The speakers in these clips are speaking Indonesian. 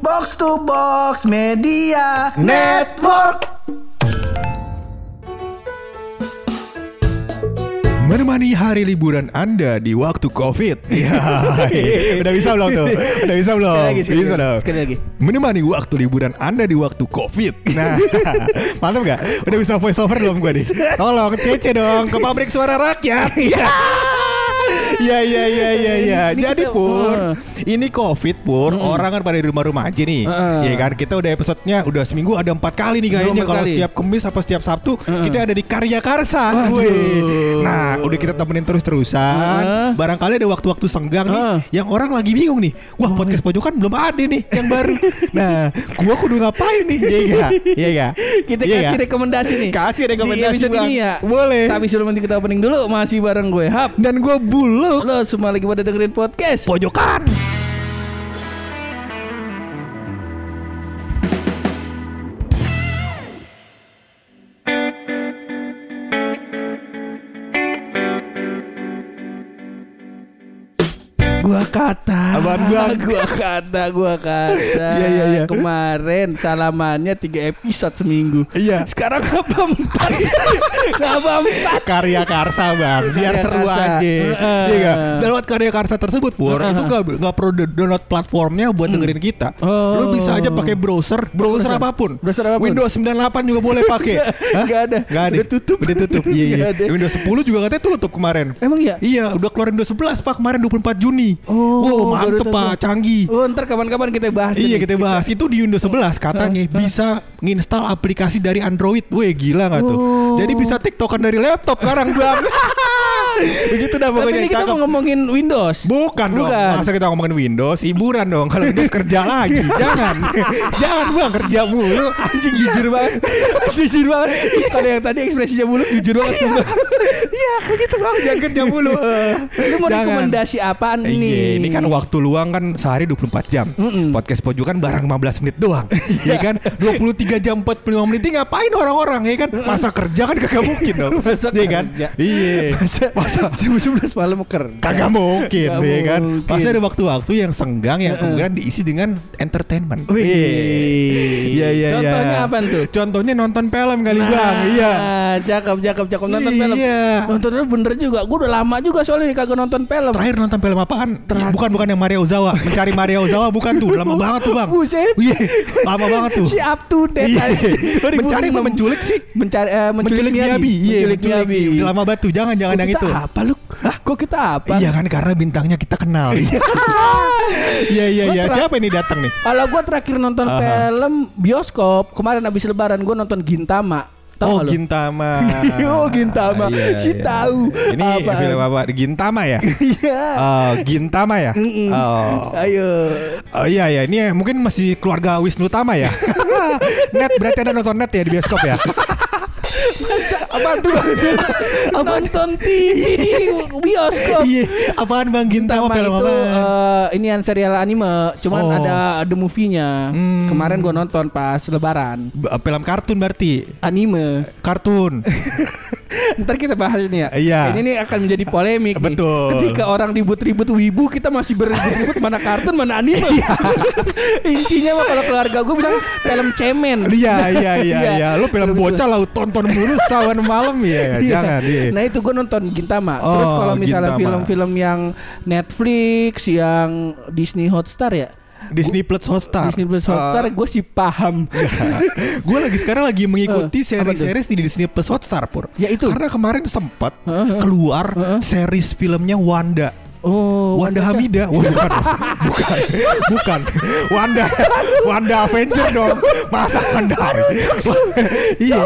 Box to Box Media Network. Menemani hari liburan Anda di waktu Covid. Iya. Udah bisa belum tuh? Udah bisa belum? Sekali lagi, sekali bisa lagi. dong. Sekali lagi. Menemani waktu liburan Anda di waktu Covid. Nah, mantap gak? Udah bisa voice over belum gue nih? Tolong cece dong ke pabrik suara rakyat. Iya. Iya iya iya iya iya. Jadi kita- pur, uh. ini covid pur, orang kan pada di rumah-rumah aja nih. Uh. Iya kan? Kita udah episodenya udah seminggu ada empat kali nih kayaknya. Kalau setiap Kamis apa setiap Sabtu Uh. kita ada di Karya Karsa. Wih. Nah, udah kita temenin terus-terusan. Uh. Barangkali ada waktu-waktu senggang nih Uh. yang orang lagi bingung nih. Wah, podcast pojokan belum ada nih yang baru. nah, gua kudu ngapain nih? Iya enggak? Iya enggak? Kita Iya kasih rekomendasi nih. Kasih rekomendasi, Di episode Bang. ini ya. Boleh. Tapi sebelum nanti kita opening dulu masih bareng gue Hap. Dan gua buluk Lo semua lagi pada dengerin podcast. pojokan. Gua kata. Apaan, Bang? Gua kata, gua kata. Iya, iya, iya. Kemarin salamannya tiga episode seminggu. Iya. Sekarang apa empat? Apa empat? Karya Karsa bang, biar Karya seru Karsa. aja, Heeh. iya gak? Dan lewat Karya Karsa tersebut pur, itu gak, gak perlu do- download platformnya buat dengerin kita. Oh. Lu bisa aja pakai browser, browser, apa pun. Browser apa pun. Windows 98 juga boleh pakai. Nggak ada. Nggak ada. Udah tutup. Udah tutup. Iya iya. Nggak. Windows 10 juga katanya tutup kemarin. Emang ya? Iya, udah keluarin Windows 11 pak kemarin 24 Juni. Oh, wow, mantep pak, canggih. Oh ntar kapan-kapan kita bahas. Iya kita bahas itu di Windows 11 katanya bisa nginstal aplikasi dari Android. Weh gila nggak tuh? Oh. Jadi bisa tiktokan dari laptop sekarang bang. Begitu dah Tapi pokoknya ini kita cakep. mau ngomongin Windows. Bukan, dong. Bukan. Masa kita ngomongin Windows, hiburan dong. Kalau Windows kerja lagi, jangan, jangan bang kerja mulu. Anjing jujur banget Jujur banget Kalau yang tadi ekspresinya mulut Jujur banget. Iya, begitu bang. Jangan kerja mulu. Eh, Lu mau jangan. rekomendasi apaan Iya, nih ini kan waktu luang kan sehari 24 jam. Mm-mm. Podcast pojokan barang 15 menit doang. Iya kan? 23 jam 45 menit ngapain orang-orang ya kan? Masa kerja kan kagak mungkin dong. Iya kan? Iya. Masa Jam 11 malam kerja Kagak mungkin, ya kan? mungkin. Pasti ada waktu-waktu yang senggang yang kemudian diisi dengan entertainment. Wih. Iya, iya, iya. Contohnya apaan tuh? Contohnya nonton film kali, Nah, Bang. Iya. Cakep cakep cakep Nonton Iya. film Nontonnya bener juga Gue udah lama juga soalnya nih Kagak nonton film Terakhir nonton film apaan? Terakhir. Bukan bukan yang Maria Ozawa. Mencari Maria Ozawa bukan tuh. Lama banget tuh, Bang. Buset. Iya, lama banget tuh. Si up to date Iya. Mencari apa 2006. menculik sih? Mencari eh, Menculik Miyabi. Iya, Menculik Miyabi Udah lama batu. Jangan jangan Kok yang itu. Apa lu? Kok kita apa? Iya kan karena bintangnya kita kenal. Iya iya iya. Siapa ini datang nih? Kalau gue terakhir nonton Aha. film bioskop kemarin abis lebaran gue nonton Gintama. Tahu Oh? Gintama. Oh, Gintama. Iya, Si iya. tahu. Ini Apaan? film apa? Gintama ya? Iya. Oh, Gintama ya? Mm-mm. Oh. Ayo. Oh iya ya, ini mungkin masih keluarga Wisnu Tama ya. net berarti ada nonton net ya di bioskop ya. Apaan tuh bang? apaan? Nonton TV di bioskop. Iya, apaan bang Gintama Gintama film apa? eh, ini yang serial anime, cuman Oh. ada the movie-nya. Hmm. Kemarin gue nonton pas lebaran. film kartun berarti. Anime. Kartun. Ntar kita bahas ini ya. Iya. Ini nih akan menjadi polemik nih. Betul. Ketika orang ribut-ribut wibu, kita masih berribut-ribut mana kartun mana anime. Iya. Intinya mah kalau keluarga gue bilang film cemen. Iya iya iya Iya. iya. Lu film bocah lah tonton mulu sawan malam ya. Iya. Jangan. Iya. Nah itu gue nonton Gintama. Oh, Terus kalau misalnya film-film yang Netflix, yang Disney Hotstar ya. Disney Plus Hotstar. Disney Plus Hotstar gue sih paham. gue lagi sekarang lagi mengikuti apa tuh? series-series di Disney Plus Hotstar pur. Ya, itu. Karena kemarin sempat Heeh. keluar Heeh. series filmnya Wanda. Oh, Wanda Hamida, Wah, bukan, bukan, bukan, Wanda, Wanda Avenger dong, masa Wanda? Iya,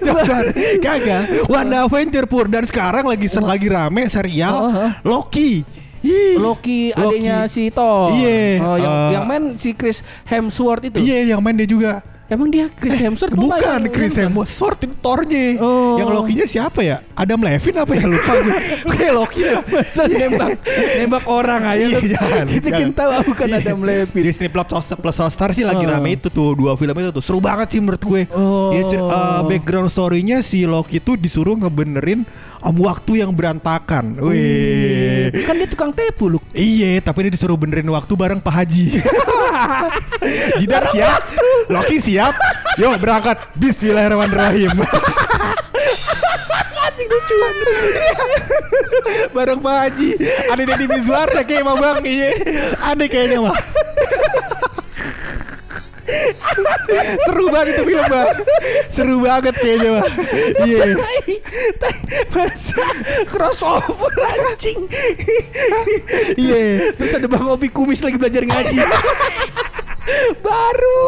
Jangan, kagak, Wanda Avenger pur. Dan sekarang lagi lagi rame serial Oh, oh. Loki. Ih, Loki adanya si Thor. Iya, Oh, yang, eh, yang main si Chris Hemsworth itu. Iya, yang main dia juga. Emang dia Chris Hemsworth apa Bukan Chris Hemsworth itu Thornya Oh. Yang Loki-nya siapa ya? Adam Levine apa ya? Lupa gue Kayak Loki deh Masa nembak nembak orang aja Iya, tuh. jangan, Kita kan tahu bukan Iya. Adam Levine. Disney Plus Plus Hotstar sih lagi Oh. rame itu tuh dua film itu tuh seru banget sih menurut gue. Oh. Ya, uh, background story-nya si Loki itu disuruh ngebenerin Om waktu yang berantakan. Wih. Kan dia tukang tepu lu. Iya, tapi dia disuruh benerin waktu bareng Pak Haji. Jidan siap, Loki siap. Yuk berangkat. Bismillahirrahmanirrahim. Anjing lucu. bareng Pak Haji. Ada Deddy Mizwar ya kayak Bang Bang. Iya. Ada kayaknya mah. Seru banget itu film bang Seru banget kayaknya bang Iya tai, masa crossover anjing. Iya Terus ada Bang Obi kumis lagi belajar ngaji. Baru.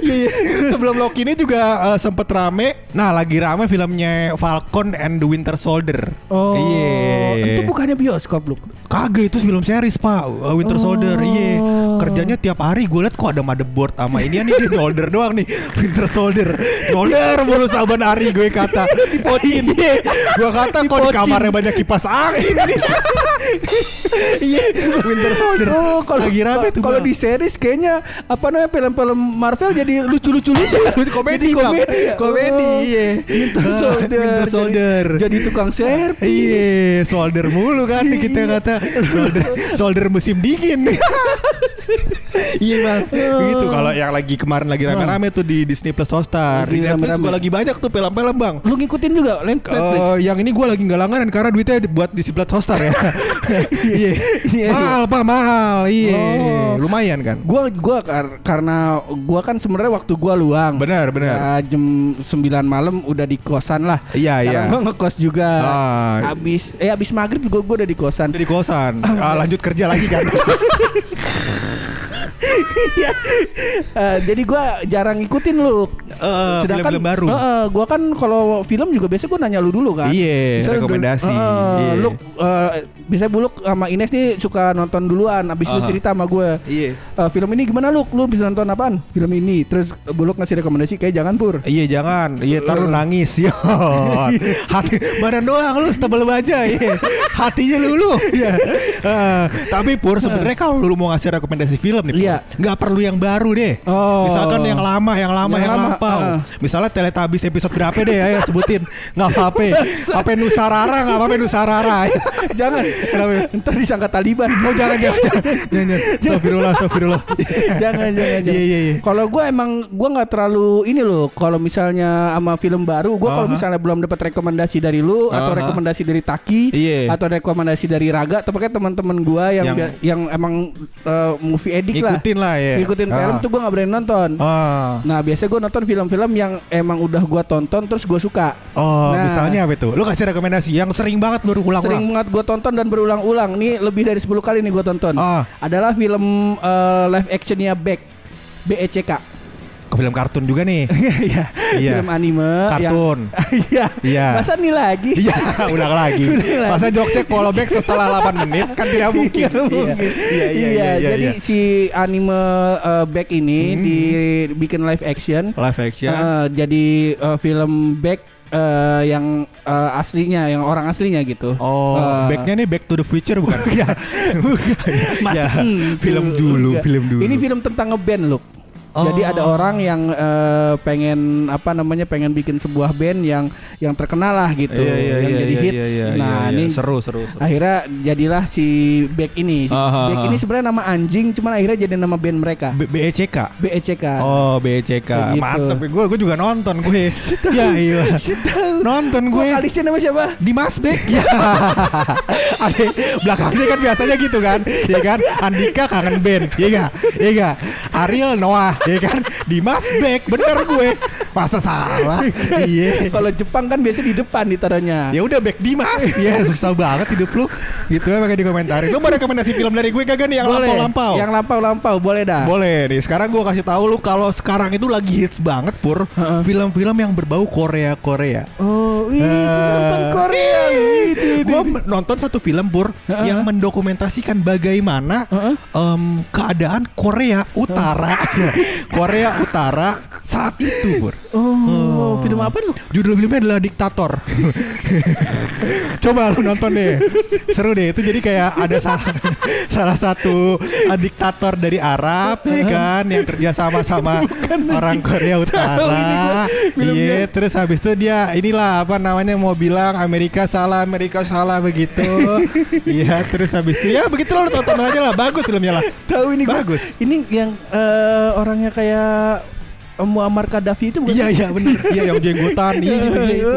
Iya, iya. Sebelum Loki ini juga eh, sempet rame. Nah, lagi rame filmnya Falcon and the Winter Soldier. Oh, Iya. itu bukannya bioskop lu. Kagak itu film series pak Uh, Winter Oh. Soldier Iya Kerjanya tiap hari gue liat kok ada motherboard sama ini nih dia Soldier doang nih Winter Soldier Soldier mulu saban hari gue kata Dipocin Gue kata kok di kamarnya banyak kipas angin Iya Winter Soldier Oh, kalau Lagi rame tuh kalau di series kayaknya apa namanya film-film Marvel jadi lucu-lucu lucu. komedi Jadi komedi. ya? komedi Oh. iya Winter Ah, Soldier. Winter Jadi- Soldier Jadi, tukang servis. Iya, solder mulu kan kita kata solder, solder musim dingin. iya bang, gitu kalau yang lagi kemarin lagi rame-rame tuh di Disney Plus Hotstar, di Netflix juga lagi banyak tuh film-film bang. Lu ngikutin juga Netflix? Eh, yang ini gue lagi nggak langganan karena duitnya buat Disney Plus Hotstar ya. Iya, Iya. mahal pak mahal, iya, Oh. lumayan kan. Gua gua kar- karena gua kan sebenarnya waktu gua luang. Benar benar. Ya, jam 9 malam udah di kosan lah. Iya iya. Karena gua ngekos juga. Ah. Abis eh abis maghrib juga gua udah di kosan. Udah di kosan, Ah, lanjut kerja lagi kan. Iya. Eh, jadi gua jarang ngikutin lu. Eh, film-film baru. eh, eh, gua kan kalau film juga biasa gua nanya lu dulu kan. Iya, rekomendasi. eh, Iya. Lu eh, bisa buluk sama Ines nih suka nonton duluan abis lu Aha. cerita sama gue. Iya. Eh, film ini gimana lu? Lu bisa nonton apaan? Film ini. Terus buluk ngasih rekomendasi kayak jangan pur. Iya jangan, iya ntar lu nangis ya. Hati badan doang lu setebel baja ya. Hatinya lu lu. Iya. Eh, tapi pur sebenarnya kalau lu mau ngasih rekomendasi film nih, Iya. Nggak perlu yang baru deh. Oh. Misalkan yang lama, yang lama, Yang yang, lama, lampau. ah. Misalnya Teletubbies episode berapa deh ya sebutin. Nggak apa-apa. Apa Nusarara nggak apa-apa Nusarara. jangan. Kenapa? Ntar disangka Taliban. Oh jangan jangan jangan. Jangan. jangan. Astagfirullah, astagfirullah. jangan jangan jangan. Iya iya iya. Kalau gue emang gue nggak terlalu ini loh. Kalau misalnya sama film baru, gue kalau Aha. misalnya belum dapat rekomendasi dari lu atau Aha. rekomendasi dari Taki Iya. atau rekomendasi dari Raga, atau pakai teman-teman gue yang Yang- yang, emang eh, movie edit lah. Ngikutin lah ya. Ngikutin Ah. film tuh gue nggak berani nonton. Ah. Nah biasanya gue nonton film-film yang emang udah gue tonton terus gue suka. Oh, Nah. misalnya apa itu? Lu kasih rekomendasi yang sering banget lu Sering banget gue tonton dan berulang-ulang. Nih lebih dari 10 kali nih gue tonton. Ah. Adalah film eh, live actionnya Back. BECK. Ke film kartun juga nih. Iya, Iya. film anime Kartun. Iya. Iya. Masa nih lagi? Iya, ulang lagi. Masa jokesnya callback setelah 8 menit kan tidak mungkin. Nggak mungkin. Iya, iya, iya, iya. Jadi iya. si anime eh, Back ini Hmm. dibikin live action. live action. Eh, jadi eh, film Back eh, yang eh, aslinya, yang orang aslinya gitu. Oh, Eh, backnya nih Back to the Future bukan? Iya. Mas, Ya, film dulu, film dulu. Ini film tentang ngeband loh. Jadi Oh. ada orang yang eh, pengen apa namanya pengen bikin sebuah band yang yang terkenal lah gitu, Iya, iya, yang iya, jadi iya, hits. iya, iya, nah iya, ini iya. seru seru seru. akhirnya jadilah si Beck ini. Si Aha, Beck aha. ini sebenarnya nama anjing, cuman akhirnya jadi nama band mereka. B- BECK. BECK. Oh, BECK. Kayak gitu. Mantep. Gue gue juga nonton gue. ya iya. Nonton gue. Vokalisnya nama siapa? Dimas Beck ya. Belakangnya kan biasanya gitu kan, ya kan? Andika kangen band, ya gak? Ya gak? Ariel Noah, ya kan? Dimas Beck, bener gue. Masa salah? Iya. Kalau Jepang kan biasa di depan ditaruhnya. Ya udah Beck Dimas. Ya susah banget hidup lu. Gitu ya makanya dikomentarin. Lu mau rekomendasi film dari gue kagak nih yang lampau-lampau? Yang lampau-lampau boleh dah. Boleh nih. Sekarang gue kasih tahu lu kalau sekarang itu lagi hits banget pur film-film yang berbau Korea Korea. Oh, wih, nonton Korea. Di- di- Gue nonton satu film Heeh. yang mendokumentasikan bagaimana em, keadaan Korea Utara, Korea Utara Saat itu, Bur. Oh, film apa lu? Judul filmnya adalah Diktator. Coba lu nonton deh. Seru deh. Itu jadi kayak ada salah, salah satu uh, diktator dari Arab ya kan yang kerja sama sama orang Korea Utara. Iya, terus habis itu dia inilah apa namanya mau bilang Amerika salah, Amerika salah begitu. Iya, terus habis itu ya begitu lo tonton aja lah. Bagus filmnya lah. Tahu ini gua. Bagus. Ini yang eh, orangnya kayak Muammar Gaddafi itu bukan? Iya iya bener Iya yang jenggotan Iya gitu dia itu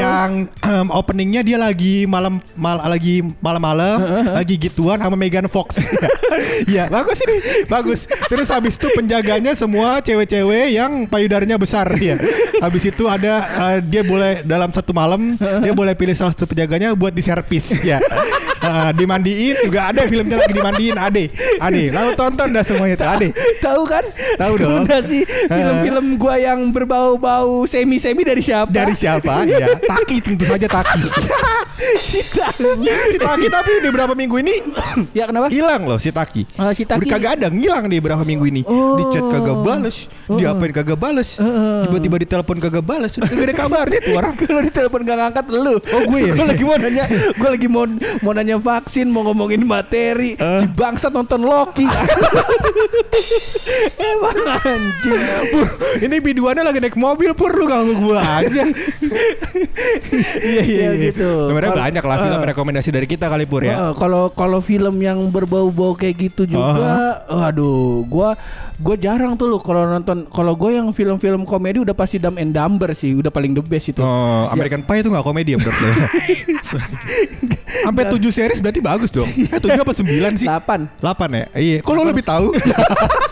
Yang em, openingnya dia lagi malam mal, lagi malam-malam lagi gituan sama Megan Fox. Iya bagus ini bagus. Terus habis itu penjaganya semua cewek-cewek yang payudaranya besar ya. Habis itu ada eh, dia boleh dalam satu malam dia boleh pilih salah satu penjaganya buat diservis ya. Eh, dimandiin juga ada filmnya lagi dimandiin Ade Ade lalu tonton dah semuanya tuh Ade Tahu kan? Tahu dong. sih film-film gua yang berbau-bau semi-semi dari siapa? dari siapa ya Taki tentu saja Taki si Tahu. si Taki tapi di berapa minggu ini ya kenapa? hilang loh si Taki. Eh, si Taki- Udah kagak ada ngilang di berapa minggu ini. Oh. Di chat kagak bales, di apain kagak bales, tiba-tiba di telepon kagak bales, udah kagak ada kabarnya tuh orang. Kalau di telepon gak ngangkat lu. Oh, gue ya? gue lagi mau nanya, gue lagi mau mau nanya vaksin, mau ngomongin materi. Eh. Si bangsa nonton Loki. Emang anjing. Pur, ini biduannya lagi naik mobil pur lu ganggu gua aja. Iya iya Ya, iya. gitu. Kalau- banyak lah film eh. rekomendasi dari kita kali pur ya. Heeh, Kalau kalau film yang berbau-bau kayak gitu juga, aduh, gua gua jarang tuh lu kalau nonton. Kalau gue yang film-film komedi udah pasti Dumb and Dumber sih, udah paling the best itu. Oh, American Pie itu gak komedi ya menurut lo? Sampai 7 series berarti bagus dong. Eh 7 apa 9 sih? 8 8 ya? Iya. Kok lo lebih tahu?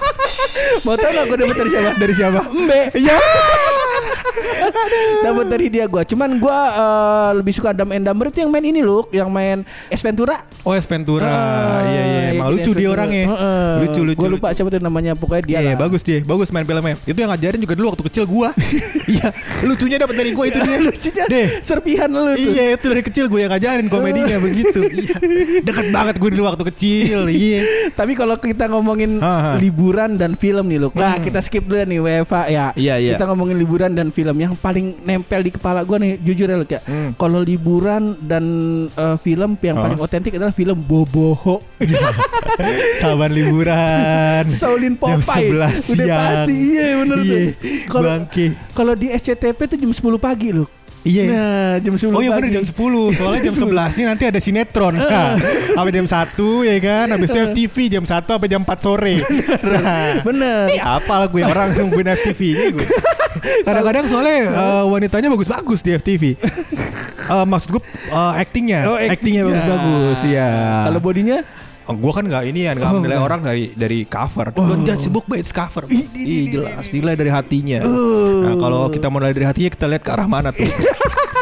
Mau tau gak gue dapet dari siapa? dari siapa? Mbe Ya. Dapat dari dia gua. Cuman gua eh, lebih suka Dumb and Dumber itu yang main ini loh, yang main Es Ventura. Oh, Es Ventura. Ah, iya iya. yang Emang gini lucu dia orangnya. Heeh. Lucu lucu. Gua lupa siapa tuh namanya, pokoknya dia Iya, lah. bagus dia. Bagus main filmnya. Itu yang ngajarin juga dulu waktu kecil gua. Iya, lucunya dapat dari gua itu dia. Lucunya Deh. serpihan lu tuh. Iya itu dari kecil gue yang ngajarin komedinya begitu Iya Deket banget gue dulu waktu kecil Iya Tapi kalau kita ngomongin Ha, ha. liburan dan film nih loh. Nah, kita skip dulu nih WFA ya. Iya, iya. Kita ngomongin liburan dan film yang paling nempel di kepala gua nih jujur ya ya. Hmm. Kalau liburan dan eh, film yang Oh. paling otentik adalah film Boboho. Saban liburan. Shaolin Jam Popeye. 11 Udah siang. pasti iya bener Iya, tuh Kalau. Kalau di SCTV tuh jam 10 pagi loh Iya. Nah jam 10 Oh iya bener jam 10 Soalnya jam 11 ini nanti ada sinetron. Nah, Sampai jam 1 ya kan? Habis itu FTV jam 1 sampai jam 4 sore. Nah, Bener. Ini apa lah gue orang nungguin FTV ini gue. Kadang-kadang soalnya eh, wanitanya bagus-bagus di FTV. Eh, maksud gue eh, actingnya, Oh, actingnya. bagus-bagus ya. Kalau bodinya Oh, gue kan nggak ini ya, nggak Oh, menilai enggak. orang dari dari cover. A book by its cover. Ih, jelas nilai dari hatinya. Oh. Nah, kalau kita mau nilai dari hatinya kita lihat ke arah mana tuh.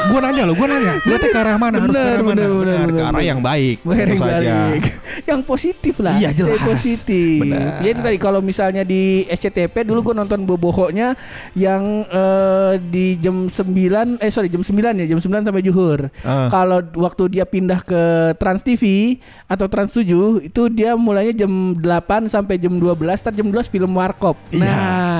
gue nanya loh, gue nanya, lihatnya ke arah mana? Harus ke Bener, arah mana? bener, bener, Benar, ke bener, arah bener. yang baik. Yang tentu saja. balik. Yang positif lah Iya, jelas. positif Benar. Jadi tadi kalau misalnya di SCTV Dulu gue nonton bobohoknya Yang eh, di jam 9 Eh sorry jam 9 ya Jam 9 sampai Juhur Ah. Kalau waktu dia pindah ke Trans TV Atau Trans 7 Itu dia mulainya jam 8 sampai jam 12 Ntar jam 12 film Warkop Iya. Nah Iya,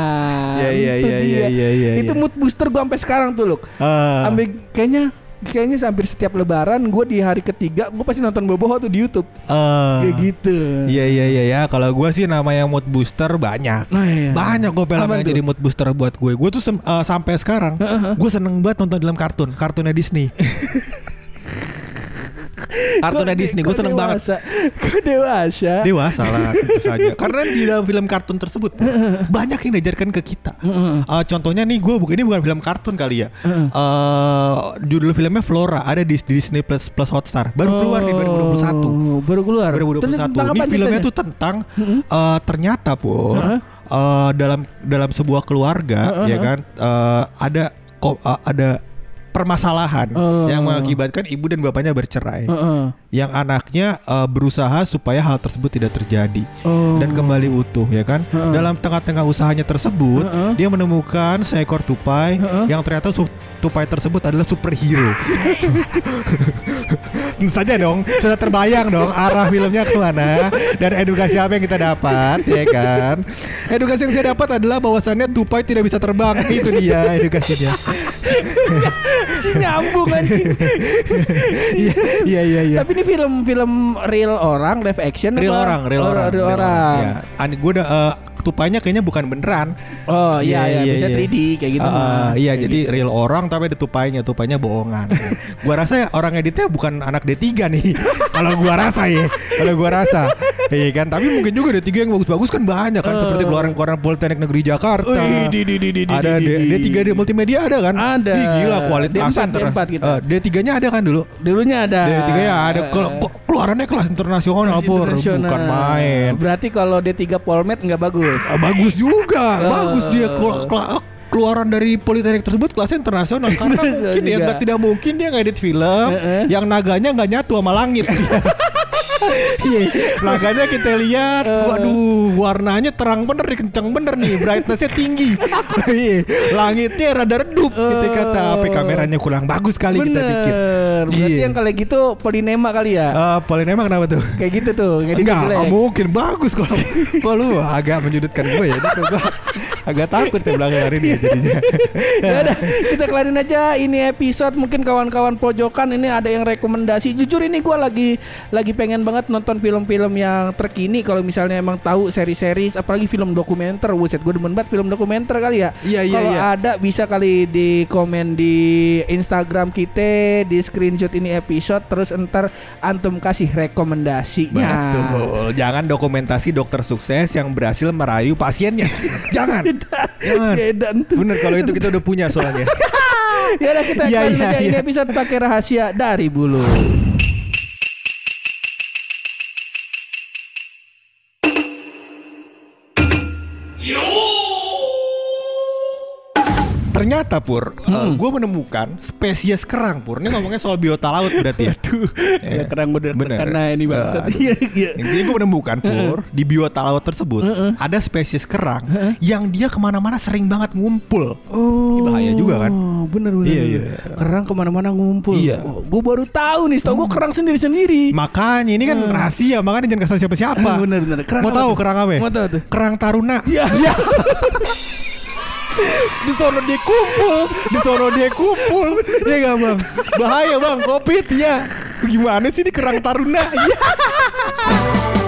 iya, itu iya, dia. iya, iya, iya, Itu iya. mood booster gue sampai sekarang tuh loh Ah. Sampai kayaknya Kayaknya hampir setiap lebaran gue di hari ketiga gue pasti nonton Boboho tuh di YouTube. Ah. Kayak gitu. Iya iya iya ya. Kalau gue sih namanya mood booster banyak. Nah, iya. Banyak gue film yang jadi mood booster buat gue. Gue tuh eh, sampai sekarang gue seneng banget nonton dalam kartun, kartunnya Disney. kartunnya Disney gue seneng banget. dewasa? Kok dewasa? Dewasa lah tentu saja. Karena di dalam film kartun tersebut banyak yang diajarkan ke kita. Eh, contohnya nih gue ini bukan film kartun kali ya. Eh, judul filmnya Flora ada di Disney Plus Plus Hotstar. Baru keluar di 2021. Oh, Baru keluar. 2021. Terus tentang Ini filmnya tuh tentang eh, ternyata Heeh. eh, dalam dalam sebuah keluarga Heeh, ya kan eh, ada eh, ada permasalahan Oh. yang mengakibatkan ibu dan bapaknya bercerai. Heeh. Yang anaknya eh, berusaha supaya hal tersebut tidak terjadi Oh. dan kembali utuh ya kan. Heeh. Dalam tengah-tengah usahanya tersebut, Heeh. dia menemukan seekor tupai Heeh. yang ternyata tupai tersebut adalah superhero. Tentu saja dong, sudah terbayang dong arah filmnya ke mana dan edukasi apa yang kita dapat, ya kan? Edukasi yang saya dapat adalah bahwasannya tupai tidak bisa terbang, itu dia edukasinya. si nyambung anjing. Iya, iya, iya. iya. Tapi ini film-film real orang, live action Real apa? orang, real orang, real orang. Ya, Ani gue udah eh, tupainya kayaknya bukan beneran. Oh iya Iya, iya, iya, bisa iya. 3D kayak gitu Ah, mah. iya Kayak jadi gitu. real orang tapi ada tupainya tupainya bohongan gua rasa orang editnya bukan anak D3 nih kalau gua rasa ya kalau gua rasa iya kan tapi mungkin juga D3 yang bagus-bagus kan banyak kan seperti keluaran-keluaran Politeknik Negeri Jakarta Wih, di, di, di, di, di, ada di, D, di. D3 di multimedia ada kan Ada. Ih, gila kualitasnya D4, D4 gitu. D3 nya ada kan dulu Dulunya ada. D3 ya ada kok keluarannya kelas internasional internasional. bukan main Berarti kalau D3 Polmed nggak bagus. Ah, bagus juga, bagus dia kelu- keluaran dari politeknik tersebut kelasnya internasional. Karena mungkin ya nggak tidak mungkin dia ngedit film Heeh. yang naganya nggak nyatu sama langit. Iya, naganya kita lihat, waduh warnanya terang bener nih, kencang bener nih, brightnessnya tinggi. Iya, Langitnya rada redup, kita kata apa kameranya kurang bagus kali kita pikir. Bener. Berarti Iya. yang kali gitu polinema kali ya. Eh, Polinema kenapa tuh? Kayak gitu tuh. Enggak, mungkin bagus kalau kalau lu agak menyudutkan gue ya. Ini kok gue agak takut ya belakang hari ini ya jadinya. ya udah kita kelarin aja ini episode mungkin kawan-kawan pojokan ini ada yang rekomendasi jujur ini gua lagi lagi pengen banget nonton film-film yang terkini kalau misalnya emang tahu seri-seri apalagi film dokumenter wuset gue demen banget film dokumenter kali ya Iya, iya, kalau iya. ada bisa kali di komen di Instagram kita di screenshot ini episode terus entar antum kasih rekomendasinya Betul. Jangan dokumentasi dokter sukses yang berhasil merayu pasiennya. Jangan. Jangan. Bener kalau itu kita udah punya soalnya. ya kita kelarin iya, aja ini iya. episode pakai rahasia dari bulu Ternyata Pur, gue menemukan spesies kerang Pur. Ini ngomongnya soal biota laut berarti ya. Ya, kerang bener, Bener. karena ini bangsat. Aduh. Iya, iya. Intinya gue menemukan Pur di biota laut tersebut ada spesies kerang yang dia ke mana-mana sering banget ngumpul. Oh, Ini bahaya juga kan? Bener bener. Iya, bener. iya. Kerang ke mana-mana ngumpul. Iya. Oh, gue baru tahu nih, tau gue kerang sendiri sendiri. Makanya ini kan rahasia, makanya jangan kasih siapa-siapa. Bener bener. Kerang Mau tahu kerang apa? Mau tahu tuh. Kerang taruna. Iya. di sono dia kumpul, di sono dia kumpul. ya gak bang? Bahaya bang, covid ya. Gimana sih di kerang taruna? Ya.